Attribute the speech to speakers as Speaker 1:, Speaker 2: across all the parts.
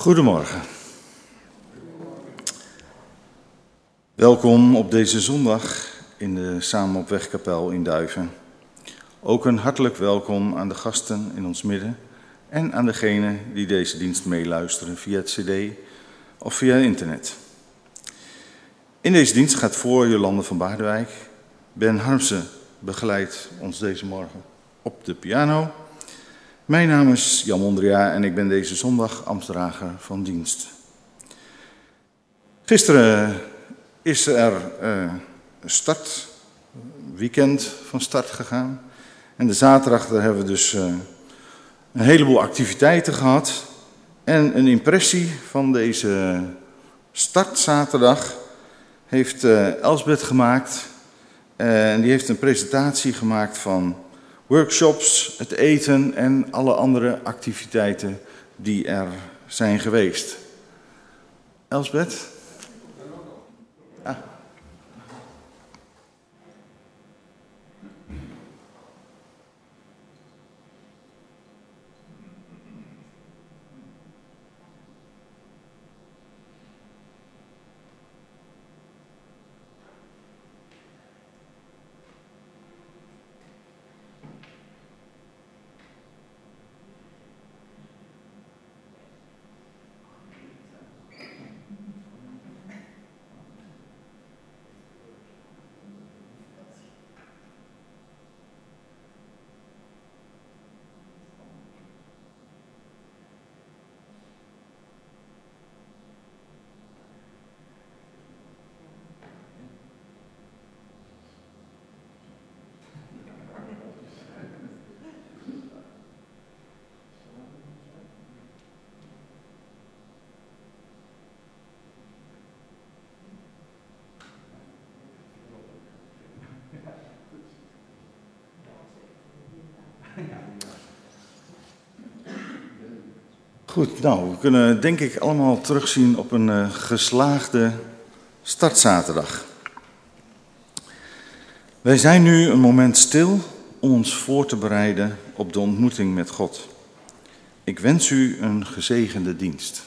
Speaker 1: Goedemorgen. Welkom op deze zondag in de Samen op Wegkapel in Duiven. Ook een hartelijk welkom aan de gasten in ons midden en aan degenen die deze dienst meeluisteren via het cd of via internet. In deze dienst gaat voor Jolande van Baardewijk. Ben Harmsen begeleidt ons deze morgen op de piano. Mijn naam is Jan Mondria en ik ben deze zondag ambtsdrager van dienst. Gisteren is er een startweekend van start gegaan. En de zaterdag daar hebben we dus uh, een heleboel activiteiten gehad. En een impressie van deze startzaterdag heeft uh, Elsbeth gemaakt. en die heeft een presentatie gemaakt van workshops, het eten en alle andere activiteiten die er zijn geweest. Elsbeth? Goed, nou, we kunnen denk ik allemaal terugzien op een uh, geslaagde startzaterdag. Wij zijn nu een moment stil om ons voor te bereiden op de ontmoeting met God. Ik wens u een gezegende dienst.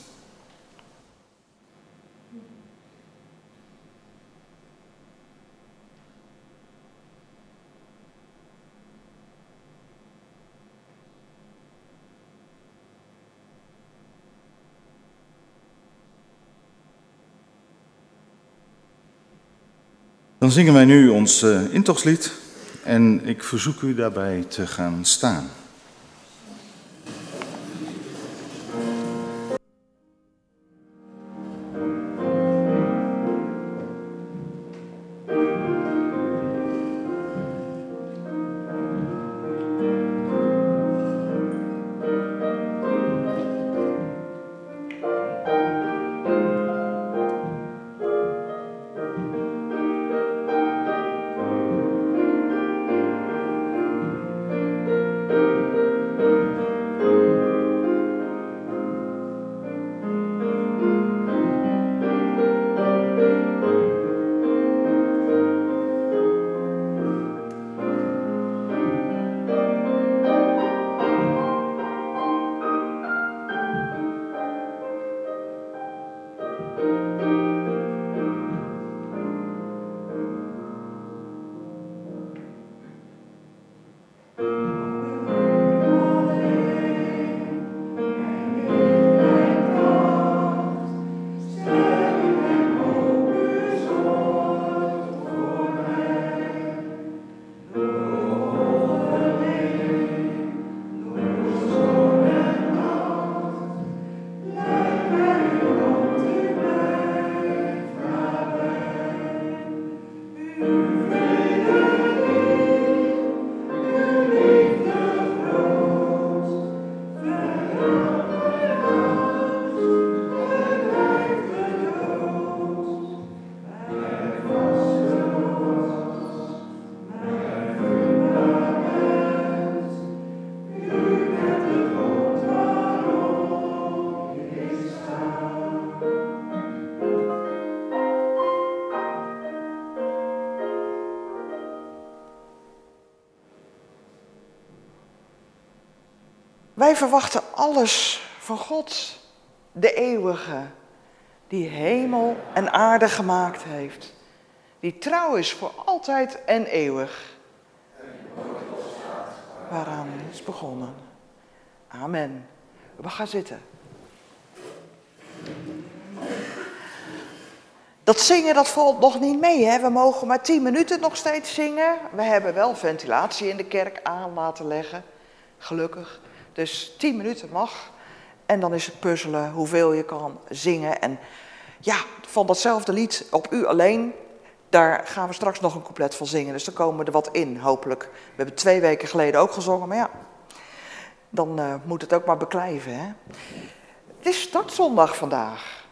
Speaker 1: Zingen wij nu ons uh, intochtslied en ik verzoek u daarbij te gaan staan.
Speaker 2: Verwachten alles van God. de eeuwige, die hemel en aarde gemaakt heeft, die trouw is voor altijd en eeuwig, waaraan is begonnen. Amen. We gaan zitten. Dat zingen dat valt nog niet mee. Hè? We mogen maar tien minuten nog steeds zingen. We hebben wel ventilatie in de kerk aan laten leggen. Gelukkig. Dus tien minuten mag. En dan is het puzzelen hoeveel je kan zingen. En ja, van datzelfde lied op u alleen. Daar gaan we straks nog een couplet van zingen. Dus dan komen we er wat in, hopelijk. We hebben twee weken geleden ook gezongen. Maar ja, dan uh, moet het ook maar beklijven. Hè? Het is startzondag vandaag.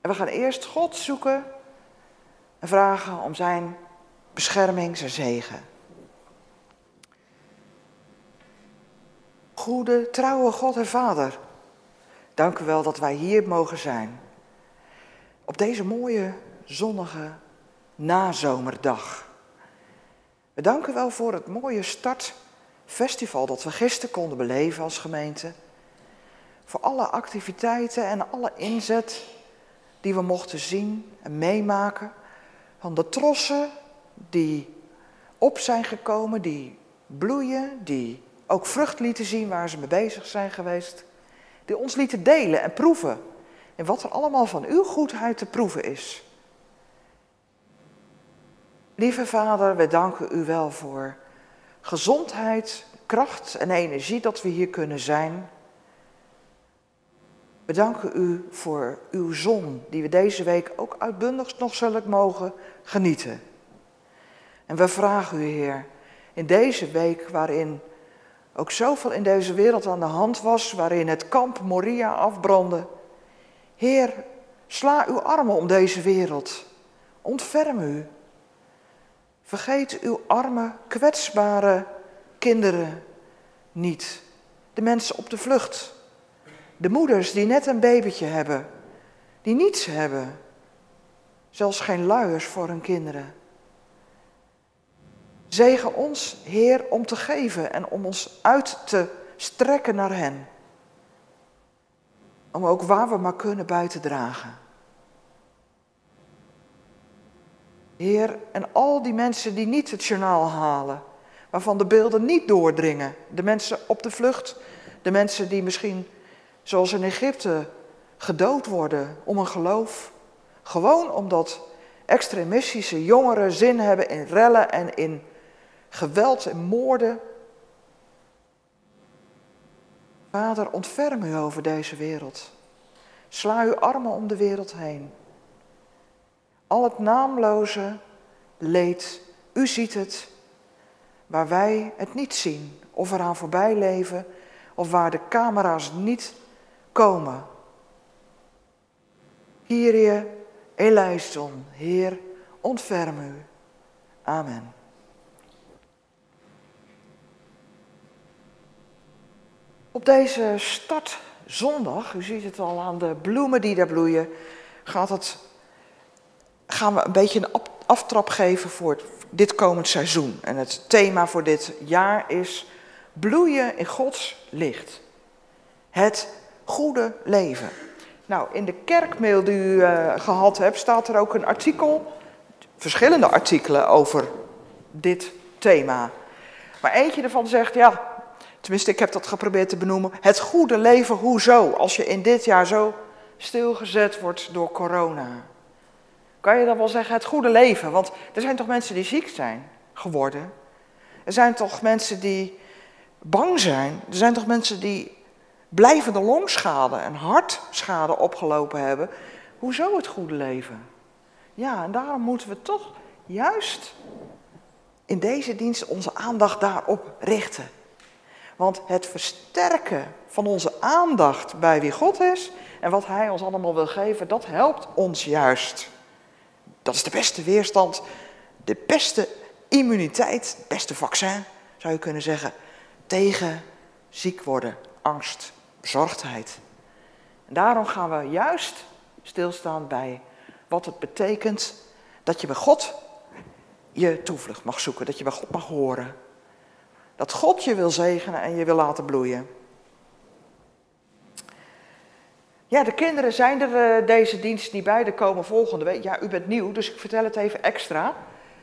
Speaker 2: En we gaan eerst God zoeken en vragen om zijn bescherming, zijn zegen. Goede, trouwe God en Vader, dank u wel dat wij hier mogen zijn. Op deze mooie, zonnige nazomerdag. We danken wel voor het mooie startfestival dat we gisteren konden beleven als gemeente. Voor alle activiteiten en alle inzet die we mochten zien en meemaken. Van de trossen die op zijn gekomen, die bloeien, die ook vrucht lieten zien waar ze mee bezig zijn geweest. Die ons lieten delen en proeven en wat er allemaal van uw goedheid te proeven is. Lieve Vader, we danken u wel voor gezondheid, kracht en energie dat we hier kunnen zijn. We danken u voor uw zon, die we deze week ook uitbundig nog zullen mogen genieten. En we vragen u, Heer, in deze week waarin ook zoveel in deze wereld aan de hand was, waarin het kamp Moria afbrandde. Heer, sla uw armen om deze wereld. Ontferm u. Vergeet uw arme, kwetsbare kinderen niet. De mensen op de vlucht. De moeders die net een babytje hebben, die niets hebben, zelfs geen luiers voor hun kinderen. Zegen ons, Heer, om te geven en om ons uit te strekken naar hen. Om ook waar we maar kunnen bij te dragen. Heer, en al die mensen die niet het journaal halen, waarvan de beelden niet doordringen, de mensen op de vlucht, de mensen die misschien zoals in Egypte, gedood worden om een geloof. Gewoon omdat extremistische jongeren zin hebben in rellen en in geweld en moorden. Vader, ontferm u over deze wereld. Sla uw armen om de wereld heen. Al het naamloze leed, u ziet het, waar wij het niet zien of eraan voorbij leven, of waar de camera's niet komen. Kyrie eleison, Heer, ontferm u. Amen. Op deze startzondag, u ziet het al aan de bloemen die daar bloeien, gaat het, gaan we een beetje een aftrap geven voor dit komend seizoen. En het thema voor dit jaar is bloeien in Gods licht. Het goede leven. Nou, in de kerkmail die u uh, gehad hebt, staat er ook een artikel, verschillende artikelen over dit thema. Maar eentje ervan zegt, ja, tenminste ik heb dat geprobeerd te benoemen, het goede leven, hoezo? Als je in dit jaar zo stilgezet wordt door corona. Kan je dan wel zeggen het goede leven? Want er zijn toch mensen die ziek zijn geworden? Er zijn toch mensen die bang zijn? Er zijn toch mensen die blijvende longschade en hartschade opgelopen hebben. Hoezo het goede leven? Ja, en daarom moeten we toch juist in deze dienst onze aandacht daarop richten. Want het versterken van onze aandacht bij wie God is en wat Hij ons allemaal wil geven, dat helpt ons juist. Dat is de beste weerstand, de beste immuniteit, het beste vaccin, zou je kunnen zeggen, tegen ziek worden, angst, bezorgdheid. En daarom gaan we juist stilstaan bij wat het betekent dat je bij God je toevlucht mag zoeken, dat je bij God mag horen. Dat God je wil zegenen en je wil laten bloeien. Ja, de kinderen zijn er uh, deze dienst niet bij. Er komen volgende week. Ja, u bent nieuw, dus ik vertel het even extra.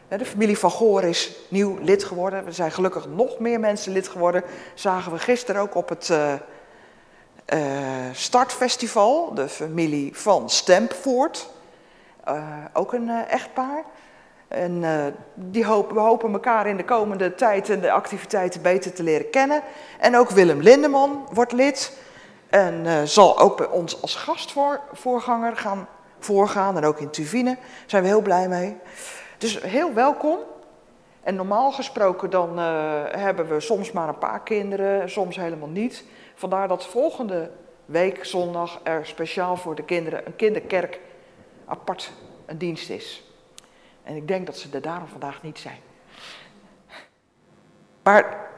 Speaker 2: De familie van Goor is nieuw lid geworden. Er zijn gelukkig nog meer mensen lid geworden. Zagen we gisteren ook op het uh, uh, startfestival. De familie van Stempvoort. ook een echtpaar. En die hopen, we hopen elkaar in de komende tijd en de activiteiten beter te leren kennen. En ook Willem Lindeman wordt lid. En uh, zal ook bij ons als gastvoorganger gaan voorgaan. En ook in Tuvine zijn we heel blij mee. Dus heel welkom. En normaal gesproken dan uh, hebben we soms maar een paar kinderen, soms helemaal niet. Vandaar dat volgende week zondag er speciaal voor de kinderen een kinderkerk apart een dienst is. En ik denk dat ze er daarom vandaag niet zijn. Maar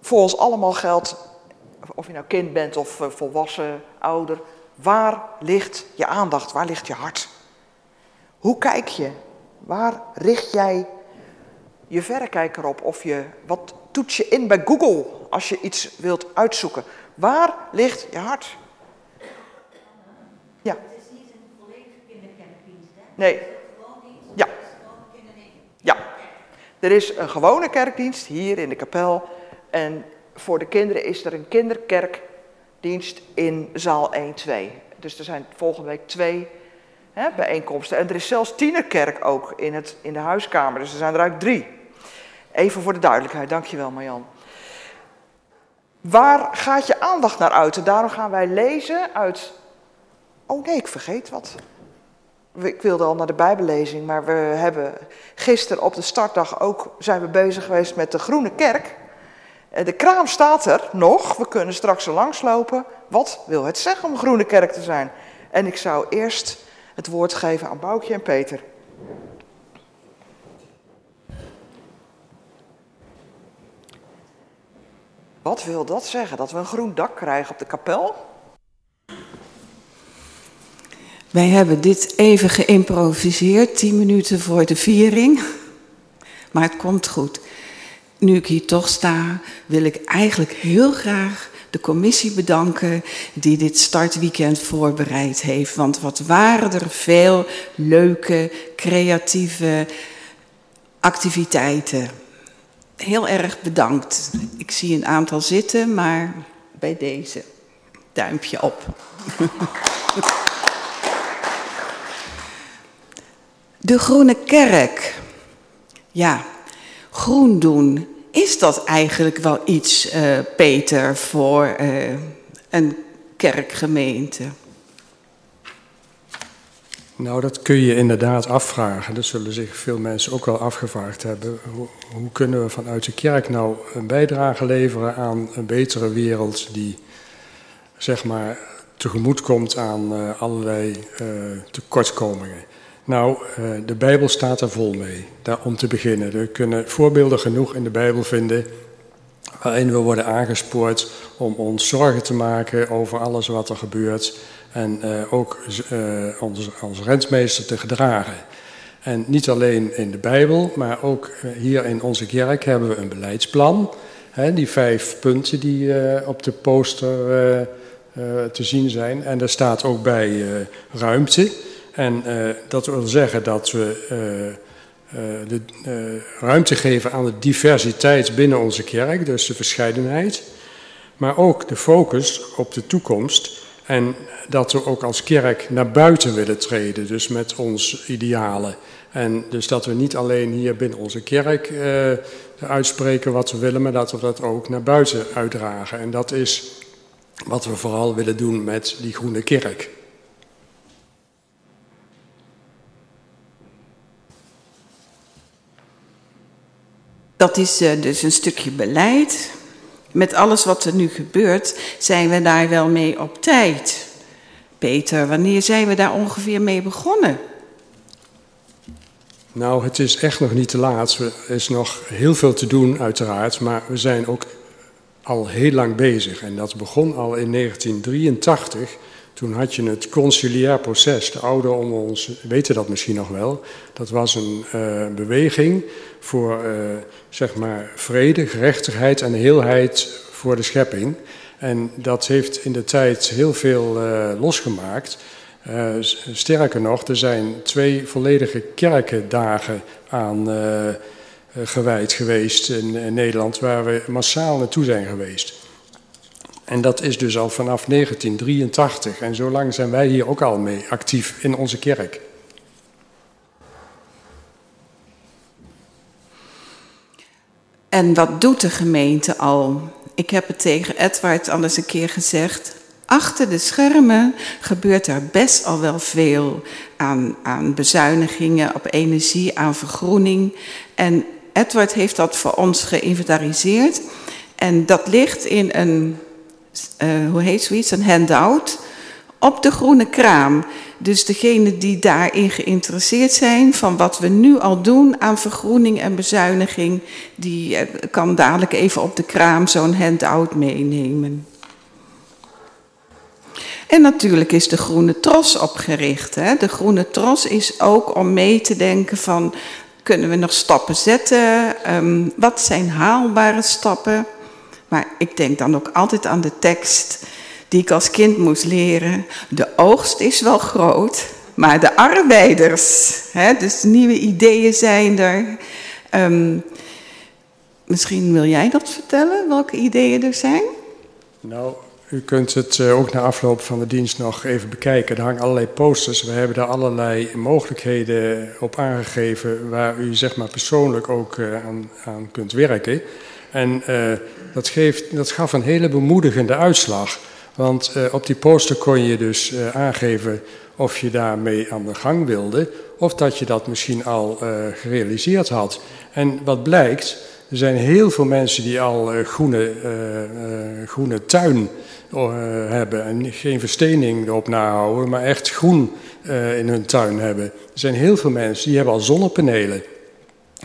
Speaker 2: voor ons allemaal geldt of je nou kind bent of eh, volwassen, ouder, waar ligt je aandacht? Waar ligt je hart? Hoe kijk je? Waar richt jij je verrekijker op? Of je, wat toets je in bij Google als je iets wilt uitzoeken? Waar ligt je hart?
Speaker 3: Ja. Het is niet een volledige kinderkerkdienst, hè?
Speaker 2: Nee. Ja. Ja. Er is een gewone kerkdienst hier in de kapel. En voor de kinderen is er een kinderkerkdienst in zaal 1-2. Dus er zijn volgende week twee hè, bijeenkomsten. En er is zelfs tienerkerk ook in, het, in de huiskamer. Dus er zijn er eigenlijk drie. Even voor de duidelijkheid, dankjewel Marjan. Waar gaat je aandacht naar uit? En daarom gaan wij lezen uit. Oh nee, ik vergeet wat. Ik wilde al naar de Bijbellezing, maar we hebben gisteren op de startdag ook zijn we bezig geweest met de Groene Kerk. Eh, de kraam staat er nog, we kunnen straks er langs lopen. Wat wil het zeggen om Groene Kerk te zijn? En ik zou eerst het woord geven aan Boukje en Peter. Wat wil dat zeggen? Dat we een groen dak krijgen op de kapel?
Speaker 4: Wij hebben dit even geïmproviseerd, tien minuten voor de viering. Maar het komt goed nu ik hier toch sta, wil ik eigenlijk heel graag de commissie bedanken die dit startweekend voorbereid heeft. Want wat waren er veel leuke, creatieve activiteiten. Heel erg bedankt. Ik zie een aantal zitten, maar bij deze duimpje op. De Groene Kerk. Ja, groen doen. Is dat eigenlijk wel iets, uh, Peter, voor uh, een kerkgemeente?
Speaker 5: Nou, dat kun je inderdaad afvragen. Dat zullen zich veel mensen ook wel afgevraagd hebben. Hoe, kunnen we vanuit de kerk nou een bijdrage leveren aan een betere wereld die, zeg maar, tegemoet komt aan uh, allerlei tekortkomingen? Nou, eh, de Bijbel staat er vol mee, daar om te beginnen. We kunnen voorbeelden genoeg in de Bijbel vinden waarin we worden aangespoord om ons zorgen te maken over alles wat er gebeurt en uh, ook uh, ons als rentmeester te gedragen. En niet alleen in de Bijbel, maar ook hier in onze kerk hebben we een beleidsplan. Die vijf punten die op de poster te zien zijn. En daar staat ook bij ruimte. En uh, dat wil zeggen dat we uh, uh, de ruimte geven aan de diversiteit binnen onze kerk, dus de verscheidenheid. Maar ook de focus op de toekomst. En dat we ook als kerk naar buiten willen treden, dus met ons idealen. En dus dat we niet alleen hier binnen onze kerk uitspreken wat we willen, maar dat we dat ook naar buiten uitdragen. En dat is wat we vooral willen doen met die groene kerk.
Speaker 4: Dat is uh, dus een stukje beleid. Met alles wat er nu gebeurt, zijn we daar wel mee op tijd. Peter, wanneer zijn we daar ongeveer mee begonnen?
Speaker 5: Nou, het is echt nog niet te laat. Er is nog heel veel te doen, uiteraard. Maar we zijn ook al heel lang bezig. En dat begon al in 1983 toen had je het conciliair proces. De ouderen onder ons weten dat misschien nog wel. Dat was een uh, beweging voor uh, zeg maar vrede, gerechtigheid en heelheid voor de schepping. En dat heeft in de tijd heel veel uh, losgemaakt. Sterker nog, er zijn twee volledige kerkendagen aan gewijd geweest in, in, Nederland, waar we massaal naartoe zijn geweest. En dat is dus al vanaf 1983. En zo lang zijn wij hier ook al mee actief in onze kerk.
Speaker 4: En wat doet de gemeente al? Ik heb het tegen Edward al eens een keer gezegd. Achter de schermen gebeurt er best al wel veel aan, aan bezuinigingen op energie, aan vergroening. En Edward heeft dat voor ons geïnventariseerd. En dat ligt in een, uh, hoe heet zoiets, een handout op de groene kraam. Dus degenen die daarin geïnteresseerd zijn van wat we nu al doen aan vergroening en bezuiniging, die eh, kan dadelijk even op de kraam zo'n handout meenemen. En natuurlijk is de Groene Tros opgericht. Hè? De Groene Tros is ook om mee te denken van, kunnen we nog stappen zetten? Um, wat zijn haalbare stappen? Maar ik denk dan ook altijd aan de tekst die ik als kind moest leren. De oogst is wel groot, maar de arbeiders, hè, dus nieuwe ideeën zijn er. Um, misschien wil jij dat vertellen, welke ideeën er zijn?
Speaker 5: Nou, u kunt het uh, ook na afloop van de dienst nog even bekijken. Er hangen allerlei posters. We hebben daar allerlei mogelijkheden op aangegeven waar u zeg maar persoonlijk ook uh, aan, aan, kunt werken. En uh, dat, geeft, dat gaf een hele bemoedigende uitslag. Want uh, op die poster kon je dus uh, aangeven of je daarmee aan de gang wilde, of dat je dat misschien al uh, gerealiseerd had. En wat blijkt, er zijn heel veel mensen die al groene, groene tuin hebben en geen verstening erop nahouden, maar echt groen in hun tuin hebben. Er zijn heel veel mensen die hebben al zonnepanelen.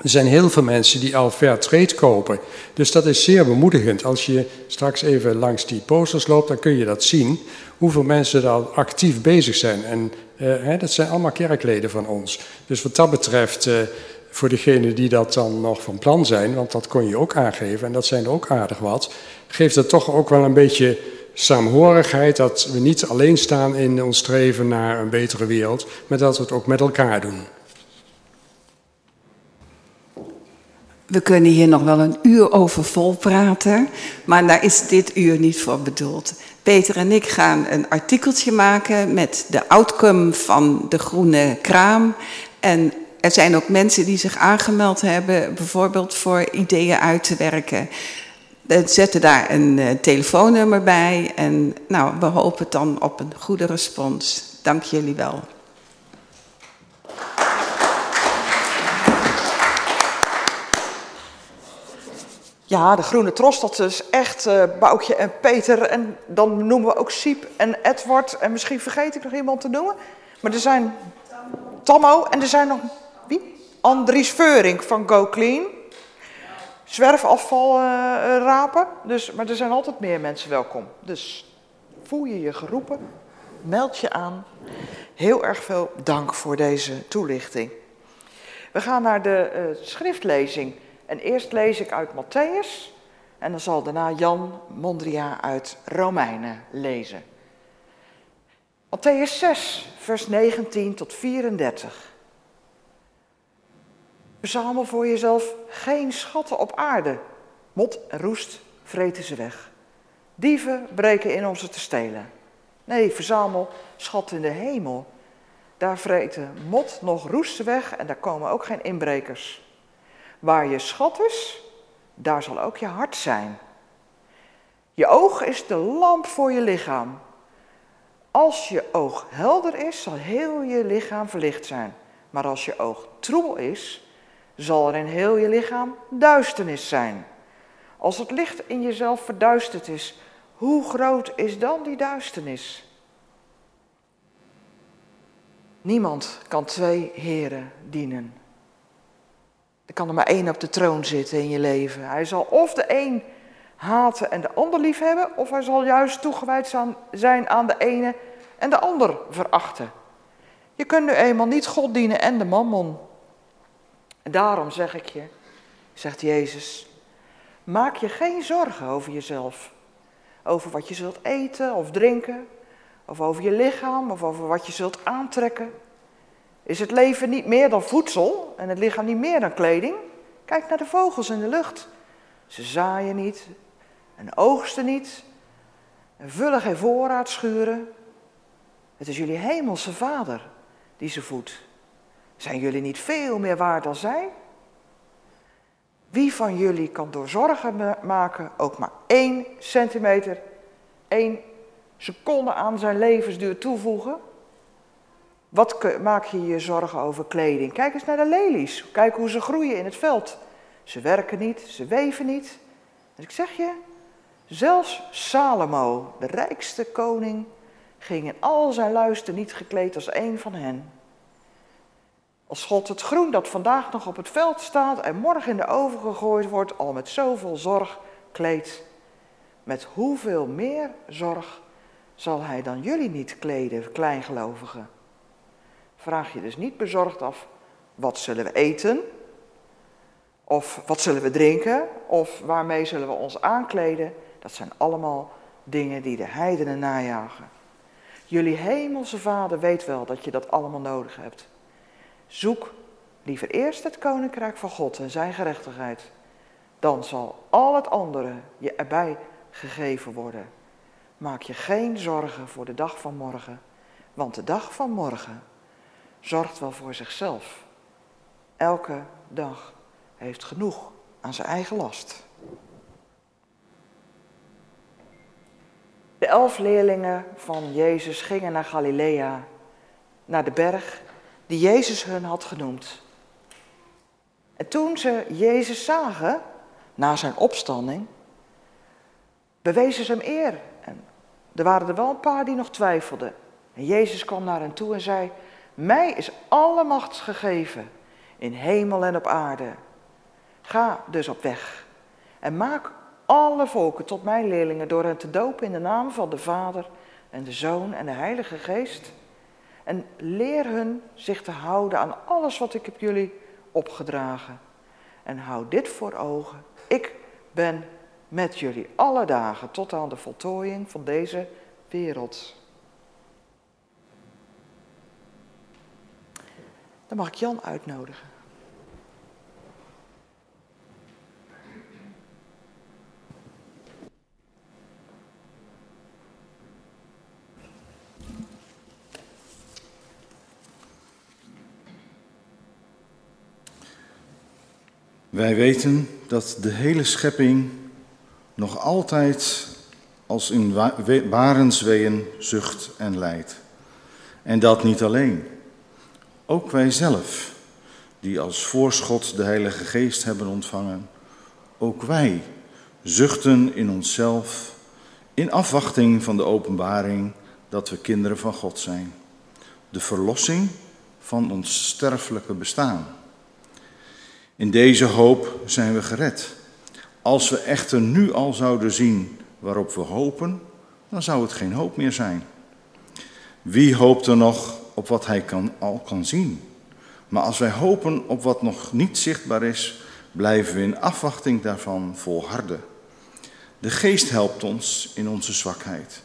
Speaker 5: Er zijn heel veel mensen die al fair trade kopen. Dus dat is zeer bemoedigend. Als je straks even langs die posters loopt, dan kun je dat zien. Hoeveel mensen daar actief bezig zijn. En hè, dat zijn allemaal kerkleden van ons. Dus wat dat betreft, uh, voor degenen die dat dan nog van plan zijn, want dat kon je ook aangeven, en dat zijn er ook aardig wat, geeft het toch ook wel een beetje saamhorigheid dat we niet alleen staan in ons streven naar een betere wereld, maar dat we het ook met elkaar doen.
Speaker 4: We kunnen hier nog wel een uur over vol praten, maar daar is dit uur niet voor bedoeld. Peter en ik gaan een artikeltje maken met de outcome van de groene kraam. En er zijn ook mensen die zich aangemeld hebben, bijvoorbeeld voor ideeën uit te werken. We zetten daar een uh, telefoonnummer bij en nou, we hopen dan op een goede respons. Dank jullie wel.
Speaker 2: Ja, de Groene Tros, dat is echt uh, Boukje en Peter. En dan noemen we ook Siep en Edward. En misschien vergeet ik nog iemand te noemen. Maar er zijn Tammo en er zijn nog... Wie? Andries Veuring van Go Clean. Zwerfafval uh, rapen. Dus, maar er zijn altijd meer mensen welkom. Dus voel je je geroepen. Meld je aan. Heel erg veel dank voor deze toelichting. We gaan naar de schriftlezing. En eerst lees ik uit Matthäus en dan zal daarna Jan Mondria uit Romeinen lezen. Matthäus 6, vers 19 tot 34. Verzamel voor jezelf geen schatten op aarde. Mot en roest vreten ze weg. Dieven breken in om ze te stelen. Nee, verzamel schatten in de hemel. Daar vreten mot nog roesten weg en daar komen ook geen inbrekers. Waar je schat is, daar zal ook je hart zijn. Je oog is de lamp voor je lichaam. Als je oog helder is, zal heel je lichaam verlicht zijn. Maar als je oog troebel is, zal er in heel je lichaam duisternis zijn. Als het licht in jezelf verduisterd is, hoe groot is dan die duisternis? Niemand kan twee heren dienen. Er kan er maar één op de troon zitten in je leven. Hij zal of de een haten en de ander lief hebben, of hij zal juist toegewijd zijn aan de ene en de ander verachten. Je kunt nu eenmaal niet God dienen en de mammon. En daarom zeg ik je, zegt Jezus, maak je geen zorgen over jezelf. over wat je zult eten of drinken, of over je lichaam, of over wat je zult aantrekken? Is het leven niet meer dan voedsel en het lichaam niet meer dan kleding? Kijk naar de vogels in de lucht. Ze zaaien niet en oogsten niet en vullen geen voorraadschuren. Het is jullie hemelse vader die ze voedt. Zijn jullie niet veel meer waard dan zij? Wie van jullie kan door zorgen maken ook maar één centimeter, één seconde aan zijn levensduur toevoegen? Wat maak je je zorgen over kleding? Kijk eens naar de lelies. Kijk hoe ze groeien in het veld. Ze werken niet, ze weven niet. Dus ik zeg je, zelfs Salomo, de rijkste koning, ging in al zijn luister niet gekleed als een van hen. Als God het groen dat vandaag nog op het veld staat en morgen in de oven gegooid wordt, al met zoveel zorg kleedt, met hoeveel meer zorg zal hij dan jullie niet kleden, kleingelovigen? Vraag je dus niet bezorgd af, wat zullen we eten? Of wat zullen we drinken? Of waarmee zullen we ons aankleden? Dat zijn allemaal dingen die de heidenen najagen. Jullie hemelse vader weet wel dat je dat allemaal nodig hebt. Zoek liever eerst het koninkrijk van God en zijn gerechtigheid. Dan zal al het andere je erbij gegeven worden. Maak je geen zorgen voor de dag van morgen, want de dag van morgen zorgt wel voor zichzelf. Elke dag heeft genoeg aan zijn eigen last. De elf leerlingen van Jezus gingen naar Galilea, naar de berg die Jezus hun had genoemd. En toen ze Jezus zagen, na zijn opstanding, bewezen ze hem eer. En er waren er wel een paar die nog twijfelden. En Jezus kwam naar hen toe en zei, mij is alle macht gegeven in hemel en op aarde. Ga dus op weg en maak alle volken tot mijn leerlingen door hen te dopen in de naam van de Vader en de Zoon en de Heilige Geest. En leer hun zich te houden aan alles wat ik heb jullie opgedragen. En hou dit voor ogen. Ik ben met jullie alle dagen tot aan de voltooiing van deze wereld. Dan mag ik Jan uitnodigen.
Speaker 1: Wij weten dat de hele schepping nog altijd als in barensweeën zucht en lijdt. En dat niet alleen. Ook wij zelf, die als voorschot de Heilige Geest hebben ontvangen, ook wij zuchten in onszelf in afwachting van de openbaring dat we kinderen van God zijn. De verlossing van ons sterfelijke bestaan. In deze hoop zijn we gered. Als we echter nu al zouden zien waarop we hopen, dan zou het geen hoop meer zijn. Wie hoopt er nog op wat hij kan, al kan zien? Maar als wij hopen op wat nog niet zichtbaar is, blijven we in afwachting daarvan volharden. De geest helpt ons in onze zwakheid.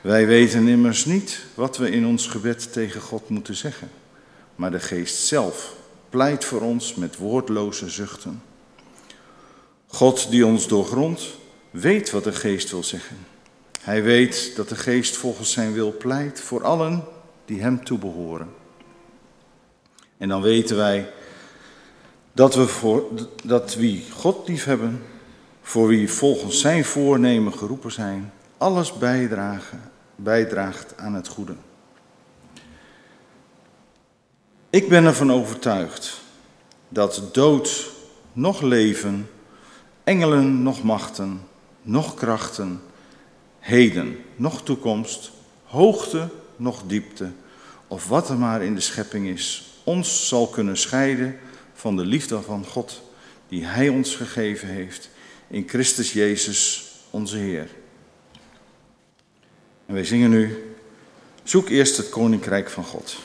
Speaker 1: Wij weten immers niet wat we in ons gebed tegen God moeten zeggen, maar de geest zelf pleit voor ons met woordloze zuchten. God die ons doorgrondt, weet wat de geest wil zeggen. Hij weet dat de geest volgens zijn wil pleit voor allen die hem toebehoren. En dan weten wij dat, we voor, dat wie God liefhebben, voor wie volgens zijn voornemen geroepen zijn, alles bijdragen, bijdraagt aan het goede. Ik ben ervan overtuigd dat dood, nog leven, engelen, nog machten, nog krachten, heden, nog toekomst, hoogte, nog diepte, of wat er maar in de schepping is, ons zal kunnen scheiden van de liefde van God die Hij ons gegeven heeft in Christus Jezus, onze Heer. En wij zingen nu, zoek eerst het Koninkrijk van God.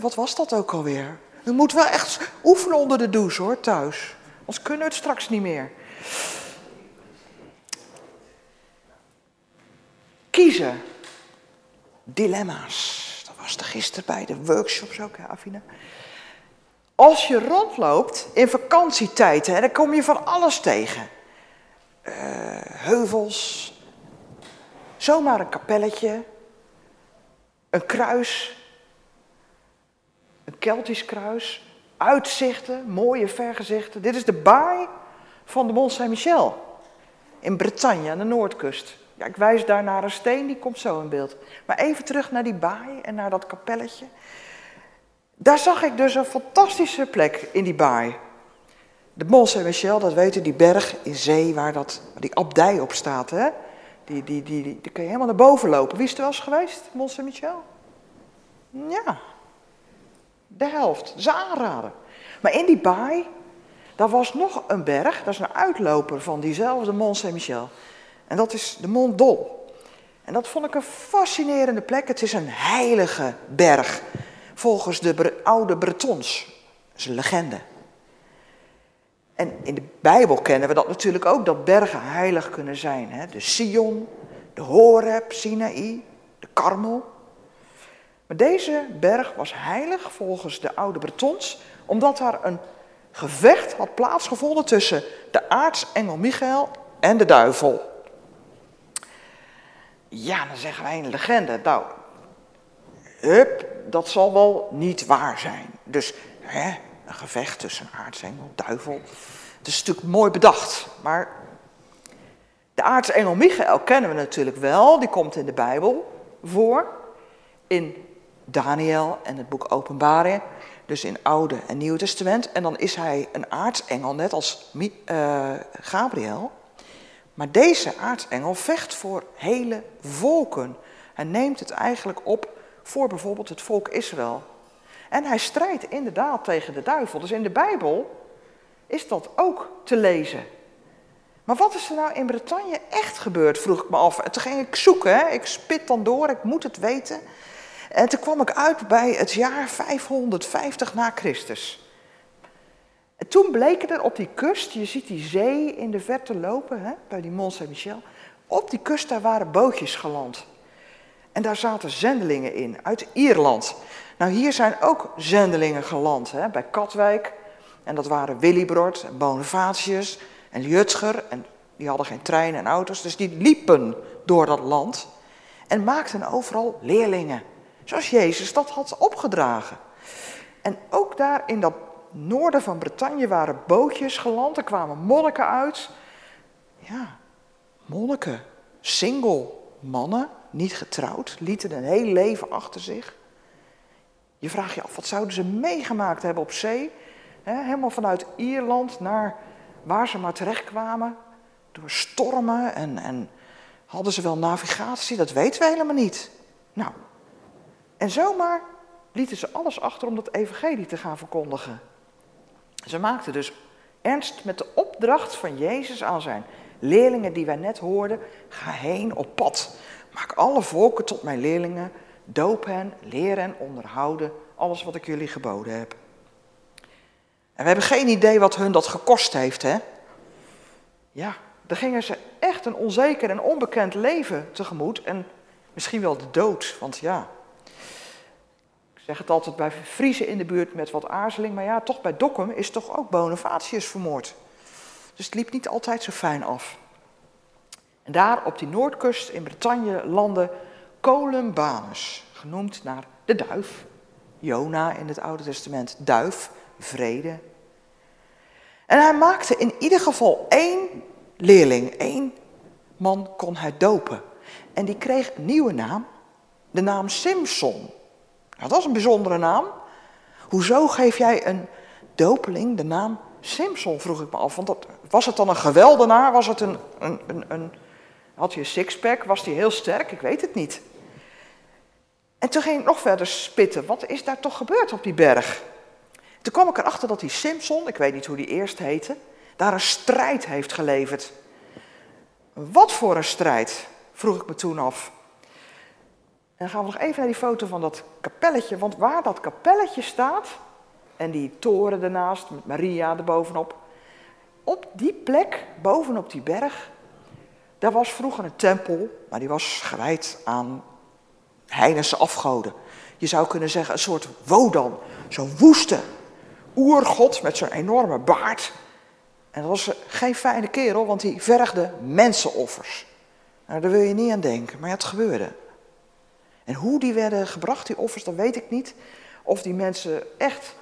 Speaker 2: Wat was dat ook alweer? U moet wel echt oefenen onder de douche hoor, thuis. Anders kunnen we het straks niet meer. Kiezen. Dilemma's. Dat was er gisteren bij de workshops ook, hè, Afina? Als je rondloopt in vakantietijd, hè, dan kom je van alles tegen. Uh, heuvels, zomaar een kapelletje, een kruis, een Keltisch kruis, uitzichten, mooie vergezichten. Dit is de baai van de Mont Saint-Michel in Bretagne aan de noordkust. Ja, ik wijs daar naar een steen, die komt zo in beeld. Maar even terug naar die baai en naar dat kapelletje. Daar zag ik dus een fantastische plek in die baai. De Mont Saint-Michel, dat u, die berg in zee waar, dat, die abdij op staat. Hè? Die, die, die, die, die kun je helemaal naar boven lopen. Wie is er wel eens geweest, Mont Saint-Michel? Ja, de helft. Is aanraden. Maar in die baai, daar was nog een berg, dat is een uitloper van diezelfde Mont Saint-Michel. En dat is de Mont Dol. En dat vond ik een fascinerende plek. Het is een heilige berg, volgens de oude Bretons. Dat is een legende. En in de Bijbel kennen we dat natuurlijk ook, dat bergen heilig kunnen zijn. Hè? De Sion, de Horeb, Sinaï, de Karmel. Maar deze berg was heilig volgens de oude Bretons, omdat daar een gevecht had plaatsgevonden tussen de aartsengel Michael en de duivel. Ja, dan zeggen wij een legende. Nou, hup, dat zal wel niet waar zijn. Dus hè, een gevecht tussen aartsengel en duivel. Het is natuurlijk mooi bedacht, maar de aartsengel Michael kennen we natuurlijk wel. Die komt in de Bijbel voor. In Daniel en het boek Openbaring. Dus in Oude en Nieuwe Testament. En dan is hij een aartsengel, net als uh, Gabriel. Maar deze aartsengel vecht voor hele volken. Hij neemt het eigenlijk op voor bijvoorbeeld het volk Israël. En hij strijdt inderdaad tegen de duivel. Dus in de Bijbel is dat ook te lezen. Maar wat is er nou in Bretagne echt gebeurd, vroeg ik me af. En toen ging ik zoeken, hè? ik spit dan door, ik moet het weten. En toen kwam ik uit bij het jaar 550 na Christus. En toen bleken er op die kust, je ziet die zee in de verte lopen, hè, bij die Mont Saint-Michel. Op die kust daar waren bootjes geland. En daar zaten zendelingen in, uit Ierland. Nou, hier zijn ook zendelingen geland, hè, bij Katwijk. En dat waren Willibrord en Bonifatius en Jutger. En die hadden geen treinen en auto's, dus die liepen door dat land. En maakten overal leerlingen. Zoals Jezus dat had opgedragen. En ook daar in dat noorden van Bretagne waren bootjes geland. Er kwamen monniken uit. Ja, monniken, single mannen, niet getrouwd, lieten een heel leven achter zich. Je vraagt je af, wat zouden ze meegemaakt hebben op zee? helemaal vanuit Ierland naar waar ze maar terechtkwamen. Door stormen en, en hadden ze wel navigatie? Dat weten we helemaal niet. Nou, en zomaar lieten ze alles achter om dat evangelie te gaan verkondigen. Ze maakten dus ernst met de opdracht van Jezus aan zijn leerlingen die wij net hoorden. Ga heen op pad. Maak alle volken tot mijn leerlingen. Doop hen, leer hen, onderhouden alles wat ik jullie geboden heb. En we hebben geen idee wat hun dat gekost heeft, hè? Ja, dan gingen ze echt een onzeker en onbekend leven tegemoet. En misschien wel de dood, want ja, zeg het altijd bij Friese in de buurt met wat aarzeling, maar ja, toch bij Dokkum is toch ook Bonifatius vermoord. Dus het liep niet altijd zo fijn af. En daar op die noordkust in Bretagne landde Columbanus, genoemd naar de duif. Jona in het Oude Testament, duif, vrede. En hij maakte in ieder geval één leerling, één man kon hij dopen. En die kreeg een nieuwe naam, de naam Simson. Dat is een bijzondere naam. Hoezo geef jij een dopeling de naam Simpson, vroeg ik me af. Want was het dan een geweldenaar? Was het een, een, een, een had hij een sixpack? Was hij heel sterk? Ik weet het niet. En toen ging ik nog verder spitten. Wat is daar toch gebeurd op die berg? Toen kwam ik erachter dat die Simpson, ik weet niet hoe die eerst heette, daar een strijd heeft geleverd. Wat voor een strijd? Vroeg ik me toen af. Dan gaan we nog even naar die foto van dat kapelletje. Want waar dat kapelletje staat, en die toren ernaast met Maria erbovenop. Op die plek, bovenop die berg, daar was vroeger een tempel, maar die was gewijd aan heidense afgoden. Je zou kunnen zeggen een soort Wodan, zo'n woeste oergod met zo'n enorme baard. En dat was geen fijne kerel, want die vergde mensenoffers. Nou, daar wil je niet aan denken, maar het gebeurde. En hoe die werden gebracht, die offers, dat weet ik niet. Of die mensen echt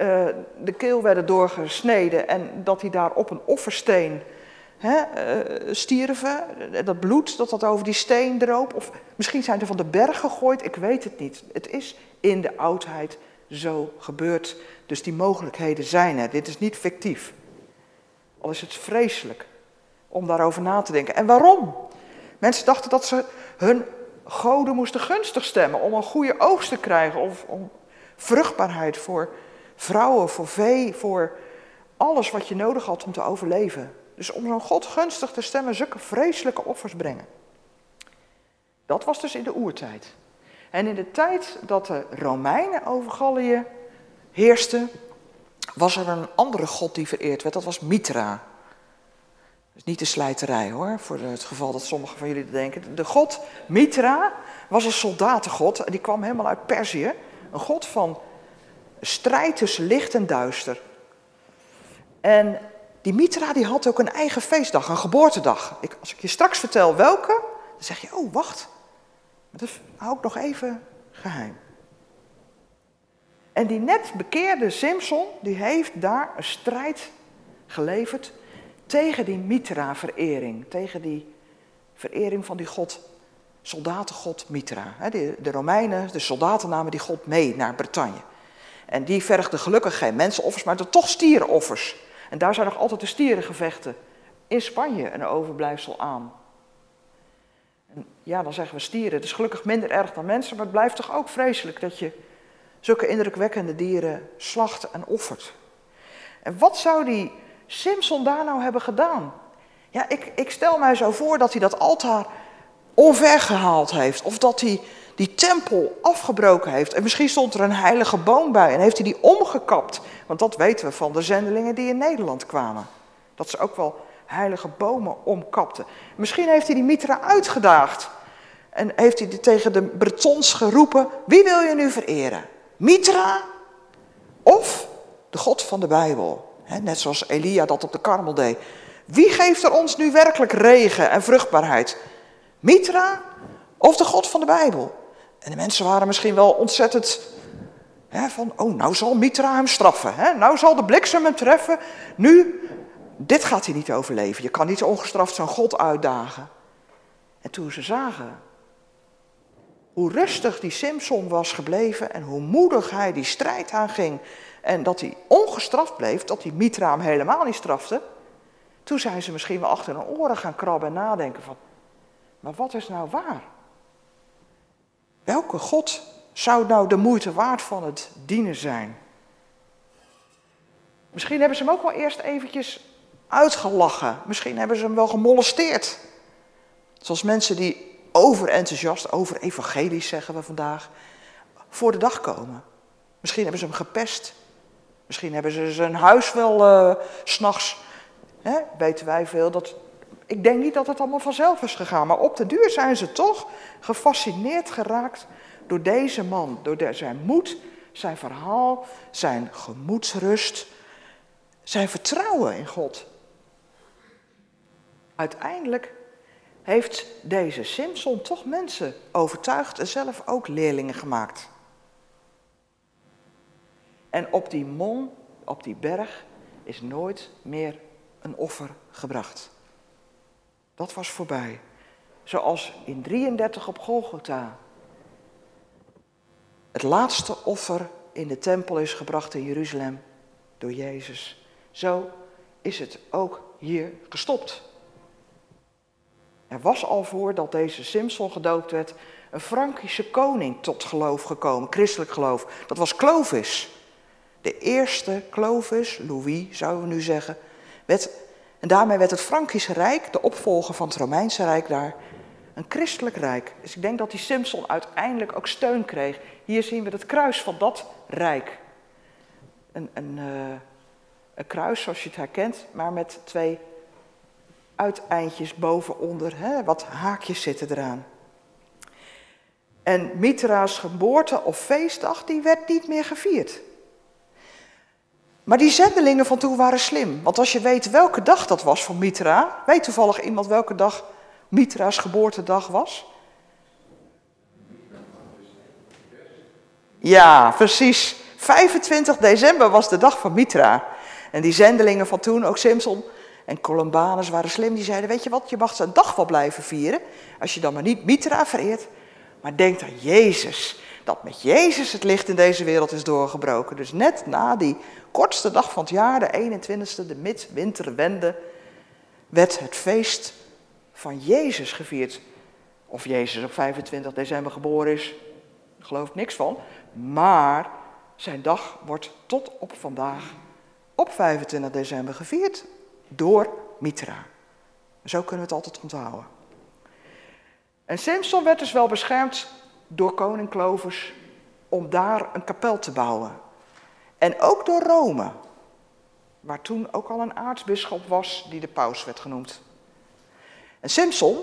Speaker 2: uh, de keel werden doorgesneden en dat die daar op een offersteen hè, uh, stierven. Dat bloed dat dat over die steen droop. Of misschien zijn ze van de berg gegooid, ik weet het niet. Het is in de oudheid zo gebeurd. Dus die mogelijkheden zijn er. Dit is niet fictief. Al is het vreselijk om daarover na te denken. En waarom? Mensen dachten dat ze hun goden moesten gunstig stemmen om een goede oogst te krijgen of om vruchtbaarheid voor vrouwen, voor vee, voor alles wat je nodig had om te overleven. Dus om zo'n God gunstig te stemmen, zulke vreselijke offers brengen. Dat was dus in de oertijd. En in de tijd dat de Romeinen over Gallië heersten, was er een andere god die vereerd werd. Dat was Mitra. Is niet de slijterij hoor, voor het geval dat sommigen van jullie denken. De god Mitra was een soldatengod en die kwam helemaal uit Perzië. Een god van strijd tussen licht en duister. En die Mitra die had ook een eigen feestdag, een geboortedag. Ik, als ik je straks vertel welke, dan zeg je, oh wacht, dat hou ik nog even geheim. En die net bekeerde Simpson, die heeft daar een strijd geleverd tegen die Mitra-verering. Tegen die verering van die god, soldatengod Mitra. De Romeinen, de soldaten namen die god mee naar Bretagne. En die vergde gelukkig geen mensenoffers, maar toch stierenoffers. En daar zijn nog altijd de stierengevechten in Spanje een overblijfsel aan. En ja, dan zeggen we stieren. Het is gelukkig minder erg dan mensen, maar het blijft toch ook vreselijk dat je zulke indrukwekkende dieren slacht en offert. En wat zou die Simpson daar nou hebben gedaan? Ja, ik, ik stel mij zo voor dat hij dat altaar onvergehaald heeft. Of dat hij die tempel afgebroken heeft. En misschien stond er een heilige boom bij en heeft hij die omgekapt. Want dat weten we van de zendelingen die in Nederland kwamen. Dat ze ook wel heilige bomen omkapten. Misschien heeft hij die Mitra uitgedaagd. En heeft hij tegen de Bretons geroepen: Wie wil je nu vereren? Mitra of de God van de Bijbel? Net zoals Elia dat op de karmel deed. Wie geeft er ons nu werkelijk regen en vruchtbaarheid? Mitra of de God van de Bijbel? En de mensen waren misschien wel ontzettend hè, van, oh, nou zal Mitra hem straffen. Hè? Nou zal de bliksem hem treffen. Nu, dit gaat hij niet overleven. Je kan niet ongestraft zo'n God uitdagen. En toen ze zagen hoe rustig die Simpson was gebleven en hoe moedig hij die strijd aanging en dat hij ongestraft bleef, dat die Mitra hem helemaal niet strafte, toen zijn ze misschien wel achter hun oren gaan krabben en nadenken van, maar wat is nou waar? Welke God zou nou de moeite waard van het dienen zijn? Misschien hebben ze hem ook wel eerst eventjes uitgelachen. Misschien hebben ze hem wel gemolesteerd. Zoals mensen die overenthousiast, over evangelisch zeggen we vandaag, voor de dag komen. Misschien hebben ze hem gepest. Misschien hebben ze zijn huis wel uh, s'nachts, weten wij veel, dat ik denk niet dat het allemaal vanzelf is gegaan, maar op de duur zijn ze toch gefascineerd geraakt door deze man, door zijn moed, zijn verhaal, zijn gemoedsrust, zijn vertrouwen in God. Uiteindelijk heeft deze Simpson toch mensen overtuigd en zelf ook leerlingen gemaakt. En op die mon, op die berg, is nooit meer een offer gebracht. Dat was voorbij. Zoals in 33 op Golgotha. Het laatste offer in de tempel is gebracht in Jeruzalem door Jezus. Zo is het ook hier gestopt. Er was al voordat deze Simpson gedoopt werd een Frankische koning tot geloof gekomen, christelijk geloof. Dat was Clovis. De eerste Clovis, Louis zouden we nu zeggen, en daarmee werd het Frankische Rijk, de opvolger van het Romeinse Rijk daar, Een christelijk rijk. Dus ik denk dat die Simpson uiteindelijk ook steun kreeg. Hier zien we het kruis van dat rijk. Een, een, uh, een kruis zoals je het herkent, maar met twee uiteindjes boven, onder, hè, wat haakjes zitten eraan. En Mitra's geboorte of feestdag, die werd niet meer gevierd. Maar die zendelingen van toen waren slim. Want als je weet welke dag dat was van Mitra, weet toevallig iemand welke dag Mitra's geboortedag was? Ja, precies. 25 december was de dag van Mitra. En die zendelingen van toen, ook Simpson en Columbanus waren slim. Die zeiden, weet je wat, je mag zijn dag wel blijven vieren. Als je dan maar niet Mitra vereert. Maar denk aan Jezus. Dat met Jezus het licht in deze wereld is doorgebroken. Dus net na die kortste dag van het jaar, de 21ste, de midwinterwende, werd het feest van Jezus gevierd. Of Jezus op 25 december geboren is, daar geloof ik niks van. Maar zijn dag wordt tot op vandaag op 25 december gevierd door Mitra. Zo kunnen we het altijd onthouden. En Simpson werd dus wel beschermd door koning Clovis om daar een kapel te bouwen. En ook door Rome, waar toen ook al een aartsbisschop was die de paus werd genoemd. En Simpson,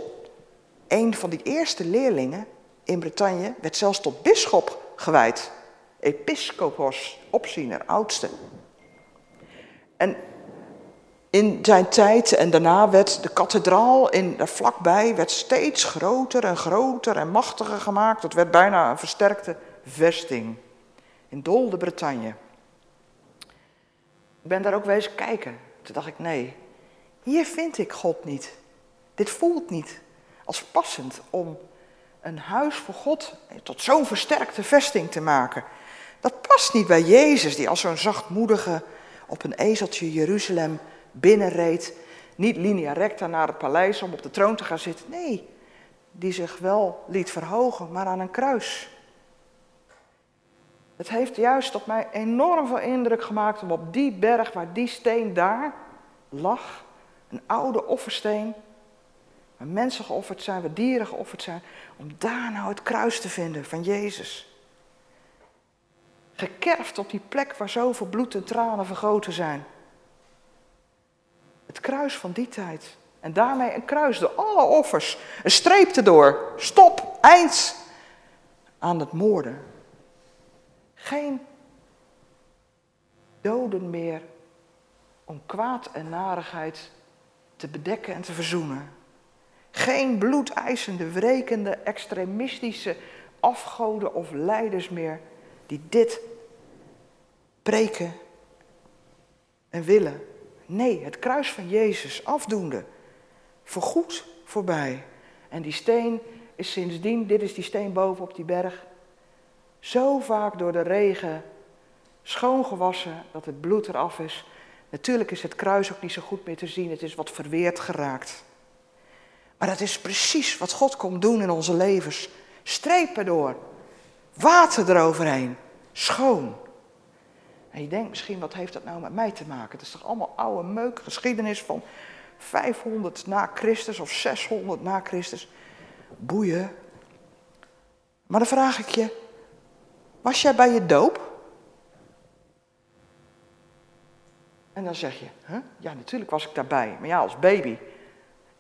Speaker 2: een van die eerste leerlingen in Bretagne, werd zelfs tot bisschop gewijd. Episcopos, opziener, oudste. En in zijn tijd en daarna werd de kathedraal in, daar vlakbij werd steeds groter en groter en machtiger gemaakt. Het werd bijna een versterkte vesting in Dol de Bretagne. Ik ben daar ook wezen kijken. Toen dacht ik, nee, hier vind ik God niet. Dit voelt niet als passend om een huis voor God tot zo'n versterkte vesting te maken. Dat past niet bij Jezus, die als zo'n zachtmoedige op een ezeltje Jeruzalem binnenreed. Niet linea recta naar het paleis om op de troon te gaan zitten. Nee, die zich wel liet verhogen, maar aan een kruis. Het heeft juist op mij enorm veel indruk gemaakt om op die berg waar die steen daar lag, een oude offersteen, waar mensen geofferd zijn, waar dieren geofferd zijn, om daar nou het kruis te vinden van Jezus. Gekerfd op die plek waar zoveel bloed en tranen vergoten zijn. Het kruis van die tijd. En daarmee een kruis door alle offers. Een streep erdoor. Stop, eind aan het moorden. Geen doden meer om kwaad en narigheid te bedekken en te verzoenen. Geen bloedeisende, wrekende, extremistische afgoden of leiders meer die dit preken en willen. Nee, het kruis van Jezus afdoende. Voorgoed voorbij. En die steen is sindsdien, dit is die steen boven op die berg, zo vaak door de regen schoongewassen dat het bloed eraf is. Natuurlijk is het kruis ook niet zo goed meer te zien, het is wat verweerd geraakt. Maar dat is precies wat God komt doen in onze levens. Strepen door, water eroverheen, schoon. En je denkt misschien, wat heeft dat nou met mij te maken? Het is toch allemaal oude meuk, geschiedenis van 500 na Christus of 600 na Christus. Boeien. Maar dan vraag ik je, was jij bij je doop? En dan zeg je, ja natuurlijk was ik daarbij, maar ja als baby.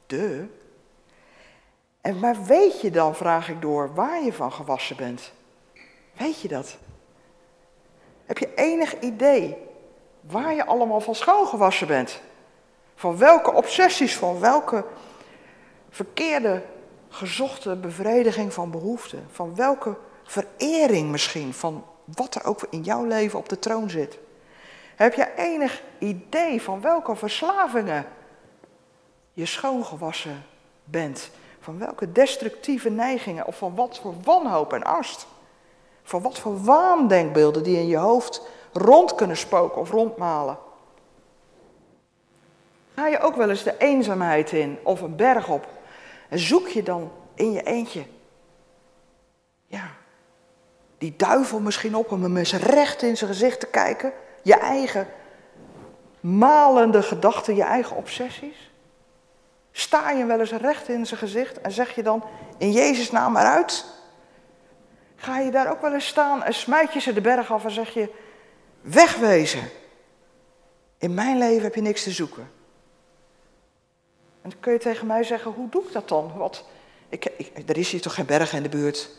Speaker 2: De. En maar weet je dan, vraag ik door, waar je van gewassen bent? Weet je dat? Heb je enig idee waar je allemaal van schoongewassen bent? Van welke obsessies, van welke verkeerde gezochte bevrediging van behoeften? Van welke verering misschien, van wat er ook in jouw leven op de troon zit? Heb je enig idee van welke verslavingen je schoongewassen bent? Van welke destructieve neigingen of van wat voor wanhoop en angst? Van wat voor waandenkbeelden die in je hoofd rond kunnen spoken of rondmalen. Ga je ook wel eens de eenzaamheid in of een berg op en zoek je dan in je eentje, ja, die duivel misschien op om hem eens recht in zijn gezicht te kijken, je eigen malende gedachten, je eigen obsessies? Sta je wel eens recht in zijn gezicht en zeg je dan in Jezus naam eruit? Ga je daar ook wel eens staan en smijt je ze de berg af en zeg je, wegwezen. In mijn leven heb je niks te zoeken. En dan kun je tegen mij zeggen, hoe doe ik dat dan? Wat, ik, ik, er is hier toch geen berg in de buurt?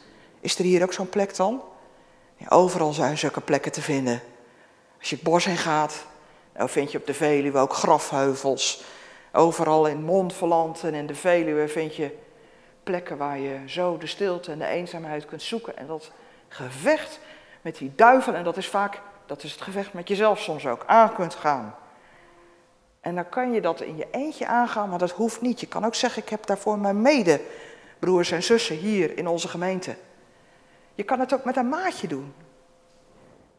Speaker 2: Is er hier ook zo'n plek dan? Ja, overal zijn zulke plekken te vinden. Als je het bos heen gaat, dan vind je op de Veluwe ook grafheuvels. Overal in Montferland en in de Veluwe vind je plekken waar je zo de stilte en de eenzaamheid kunt zoeken. En dat gevecht met die duivel, en dat is vaak, dat is het gevecht met jezelf soms ook, aan kunt gaan. En dan kan je dat in je eentje aangaan, maar dat hoeft niet. Je kan ook zeggen, ik heb daarvoor mijn medebroers en zussen hier in onze gemeente. Je kan het ook met een maatje doen.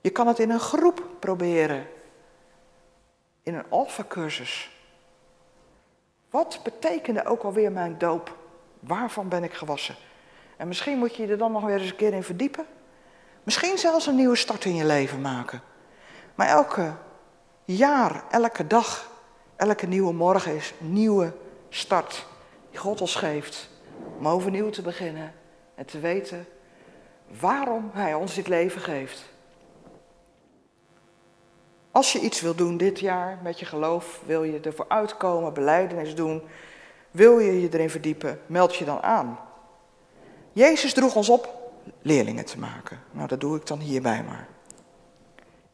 Speaker 2: Je kan het in een groep proberen. In een alfa-cursus. Wat betekende ook alweer mijn doop? Waarvan ben ik gewassen? En misschien moet je je er dan nog weer eens een keer in verdiepen. Misschien zelfs een nieuwe start in je leven maken. Maar elke jaar, elke dag, elke nieuwe morgen is een nieuwe start die God ons geeft. Om overnieuw te beginnen en te weten waarom Hij ons dit leven geeft. Als je iets wil doen dit jaar met je geloof, wil je ervoor uitkomen, beleidenis doen, wil je je erin verdiepen, meld je dan aan. Jezus droeg ons op leerlingen te maken. Nou, dat doe ik dan hierbij maar.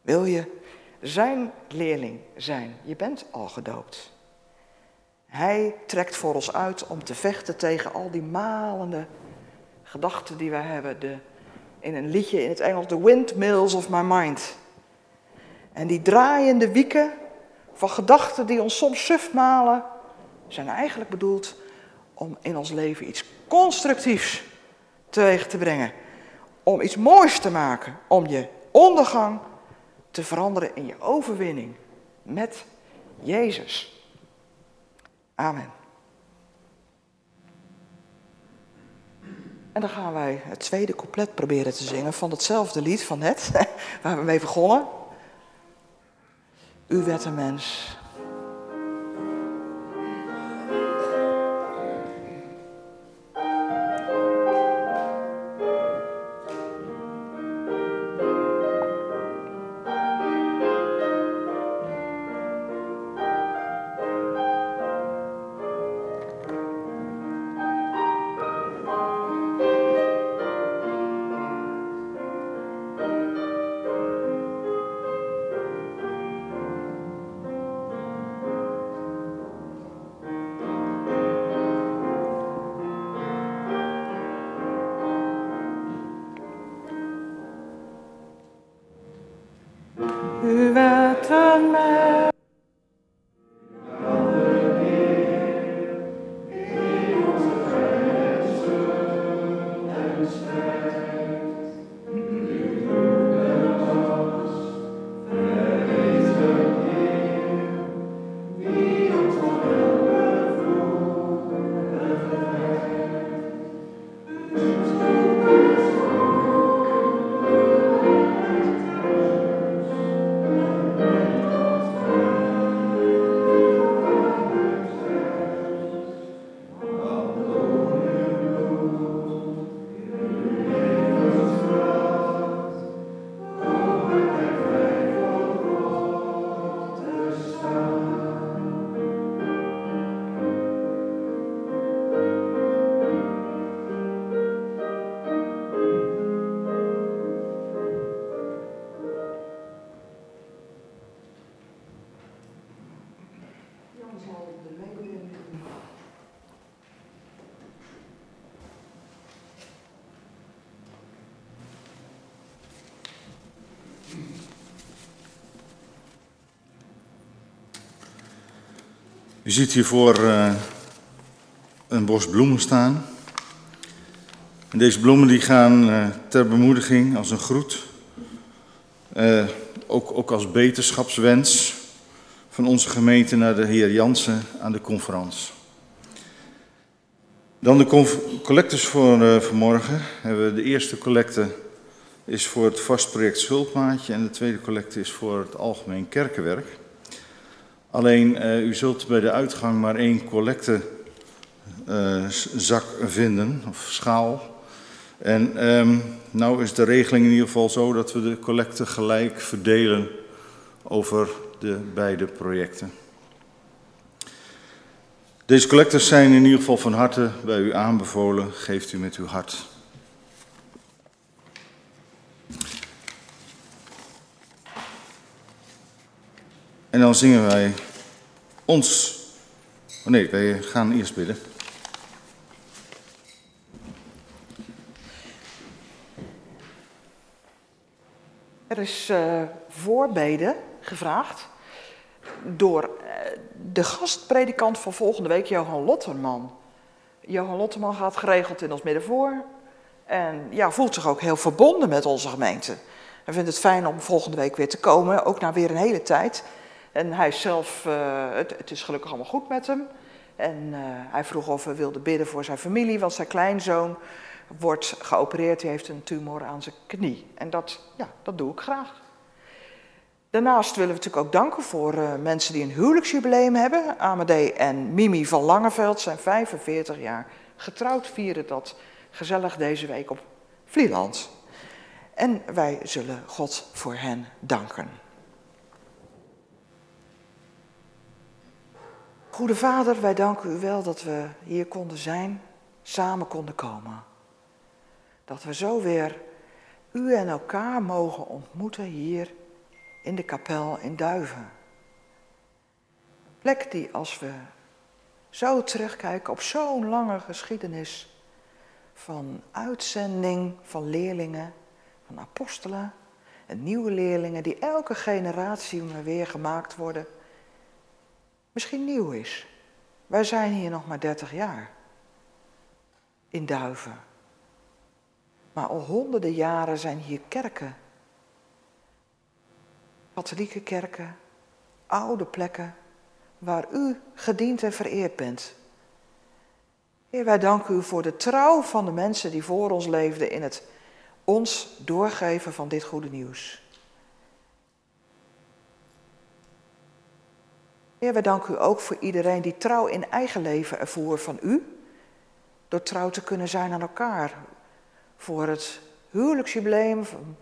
Speaker 2: Wil je zijn leerling zijn? Je bent al gedoopt. Hij trekt voor ons uit om te vechten tegen al die malende gedachten die wij hebben. De, in een liedje in het Engels, The Windmills of My Mind. En die draaiende wieken van gedachten die ons soms suf malen, zijn eigenlijk bedoeld om in ons leven iets constructiefs teweeg te brengen. Om iets moois te maken. Om je ondergang te veranderen in je overwinning met Jezus. Amen. En dan gaan wij het tweede couplet proberen te zingen van hetzelfde lied van net, waar we mee begonnen. U werd een mens. U
Speaker 1: ziet hiervoor uh, een bos bloemen staan. En deze bloemen die gaan uh, ter bemoediging als een groet. Uh, ook, ook als beterschapswens van onze gemeente naar de heer Jansen aan de conferentie. Dan de collectes voor vanmorgen. Hebben de eerste collecte is voor het vastproject Schulpmaatje en de tweede collecte is voor het algemeen kerkenwerk. Alleen, uh, u zult bij de uitgang maar één collecte uh, zak vinden, of schaal. En um, nou is de regeling in ieder geval zo dat we de collecte gelijk verdelen over de beide projecten. Deze collectors zijn in ieder geval van harte bij u aanbevolen. Geeft u met uw hart. En dan zingen wij ons. Oh nee, wij gaan eerst bidden.
Speaker 2: Er is uh, voorbeden gevraagd door uh, de gastpredikant van volgende week, Johan Lotterman. Johan Lotterman gaat geregeld in ons midden voor. En ja, voelt zich ook heel verbonden met onze gemeente. Hij vindt het fijn om volgende week weer te komen, ook na weer een hele tijd. En hij zelf, uh, het, het, is gelukkig allemaal goed met hem. En uh, hij vroeg of we wilden bidden voor zijn familie, want zijn kleinzoon wordt geopereerd. Hij heeft een tumor aan zijn knie. En dat, ja, dat doe ik graag. Daarnaast willen we natuurlijk ook danken voor uh, mensen die een huwelijksjubileum hebben. Amadee en Mimi van Langeveld zijn 45 jaar getrouwd, vieren dat gezellig deze week op Vlieland. En wij zullen God voor hen danken. Goede Vader, wij danken u wel dat we hier konden zijn, samen konden komen. Dat we zo weer u en elkaar mogen ontmoeten hier in de kapel in Duiven. Plek die als we zo terugkijken op zo'n lange geschiedenis van uitzending van leerlingen, van apostelen en nieuwe leerlingen die elke generatie weer gemaakt worden, misschien nieuw is. Wij zijn hier nog maar 30 jaar in Duiven. Maar al honderden jaren zijn hier kerken katholieke kerken, oude plekken waar u gediend en vereerd bent. Heer, wij danken u voor de trouw van de mensen die voor ons leefden in het ons doorgeven van dit goede nieuws. Heer, wij danken u ook voor iedereen die trouw in eigen leven ervoer van u, door trouw te kunnen zijn aan elkaar. Voor het huwelijksjubileum van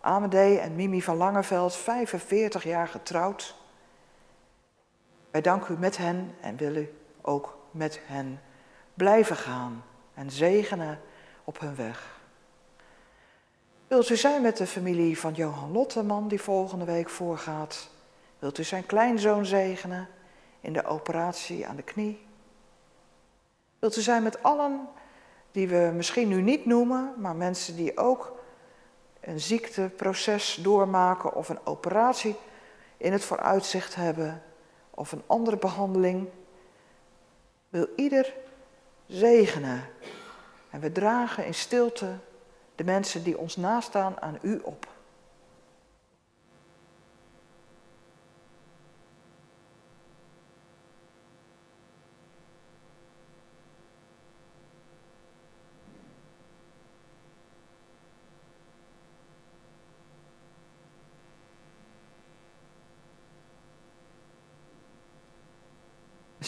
Speaker 2: Amadee en Mimi van Langeveld, 45 jaar getrouwd. Wij danken u met hen en willen ook met hen blijven gaan en zegenen op hun weg. Wilt u zijn met de familie van Johan Lotteman die volgende week voorgaat? Wilt u zijn kleinzoon zegenen in de operatie aan de knie? Wilt u zijn met allen die we misschien nu niet noemen, maar mensen die ook een ziekteproces doormaken of een operatie in het vooruitzicht hebben of een andere behandeling, wil ieder zegenen. En we dragen in stilte de mensen die ons nastaan aan u op.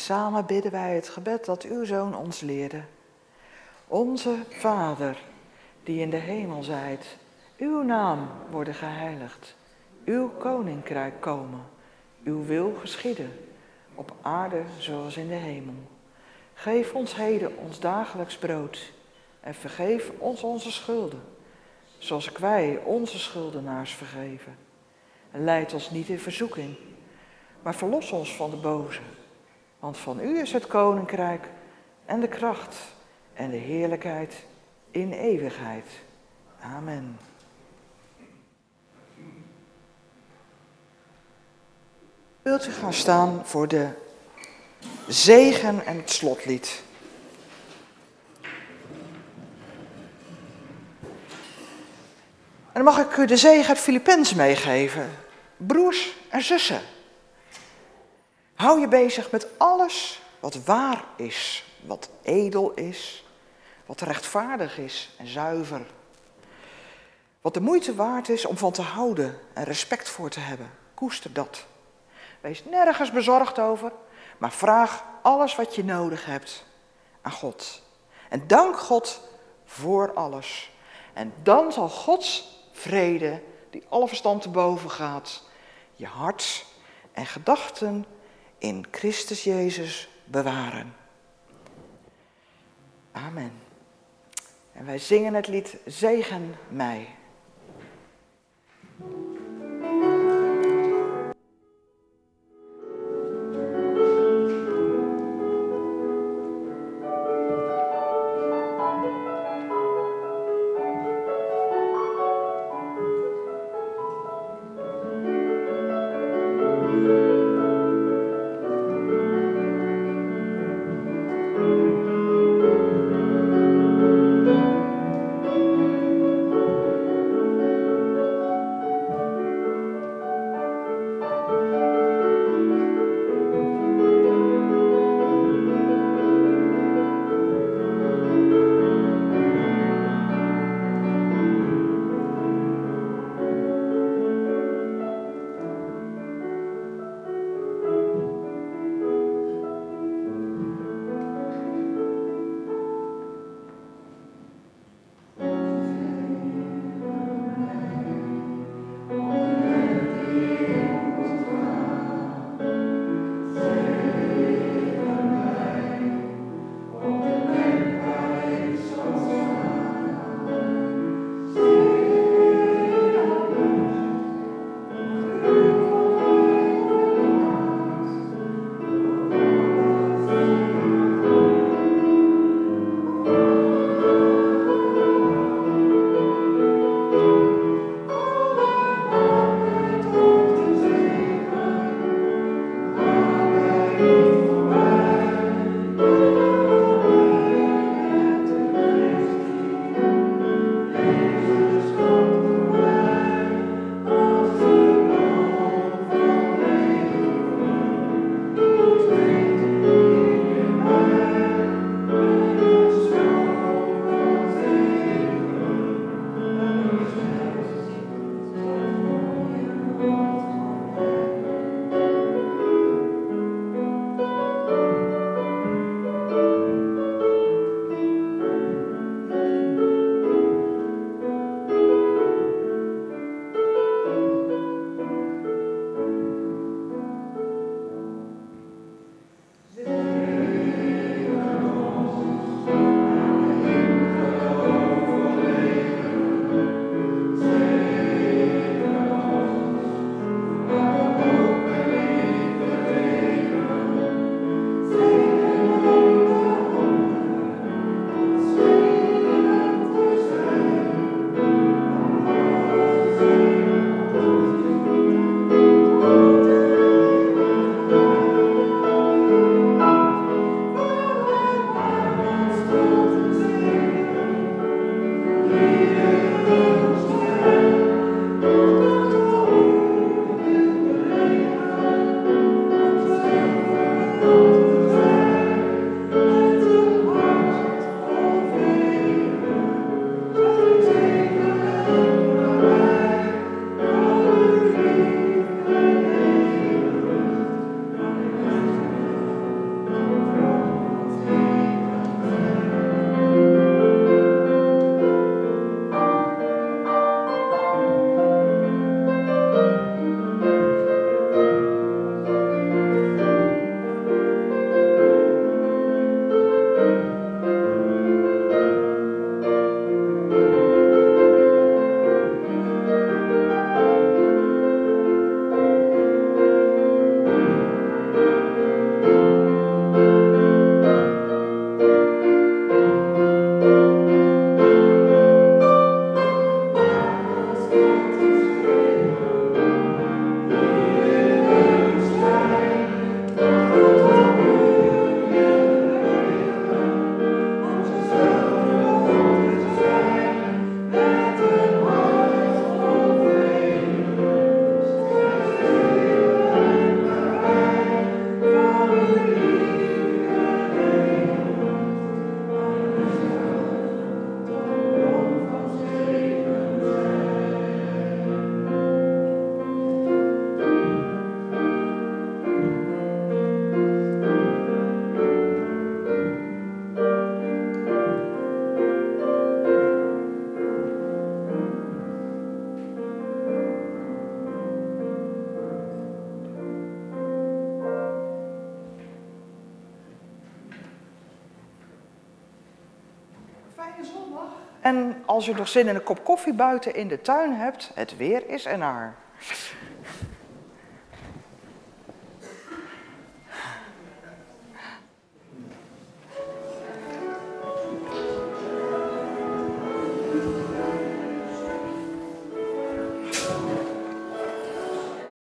Speaker 2: Samen bidden wij het gebed dat uw zoon ons leerde. Onze Vader, die in de hemel zijt, uw naam worden geheiligd, uw koninkrijk komen, uw wil geschieden, op aarde zoals in de hemel. Geef ons heden ons dagelijks brood en vergeef ons onze schulden, zoals wij onze schuldenaars vergeven. En leid ons niet in verzoeking, maar verlos ons van de boze. Want van u is het koninkrijk en de kracht en de heerlijkheid in eeuwigheid. Amen. Wilt u gaan staan voor de zegen en het slotlied? En dan mag ik u de zegen uit Filippenzen meegeven. Broers en zussen. Hou je bezig met alles wat waar is, wat edel is, wat rechtvaardig is en zuiver. Wat de moeite waard is om van te houden en respect voor te hebben. Koester dat. Wees nergens bezorgd over, maar vraag alles wat je nodig hebt aan God. En dank God voor alles. En dan zal Gods vrede, die alle verstand te boven gaat, je hart en gedachten in Christus Jezus bewaren. Amen. En wij zingen het lied Zegen mij. Als u nog zin in een kop koffie buiten in de tuin hebt, het weer is ernaar.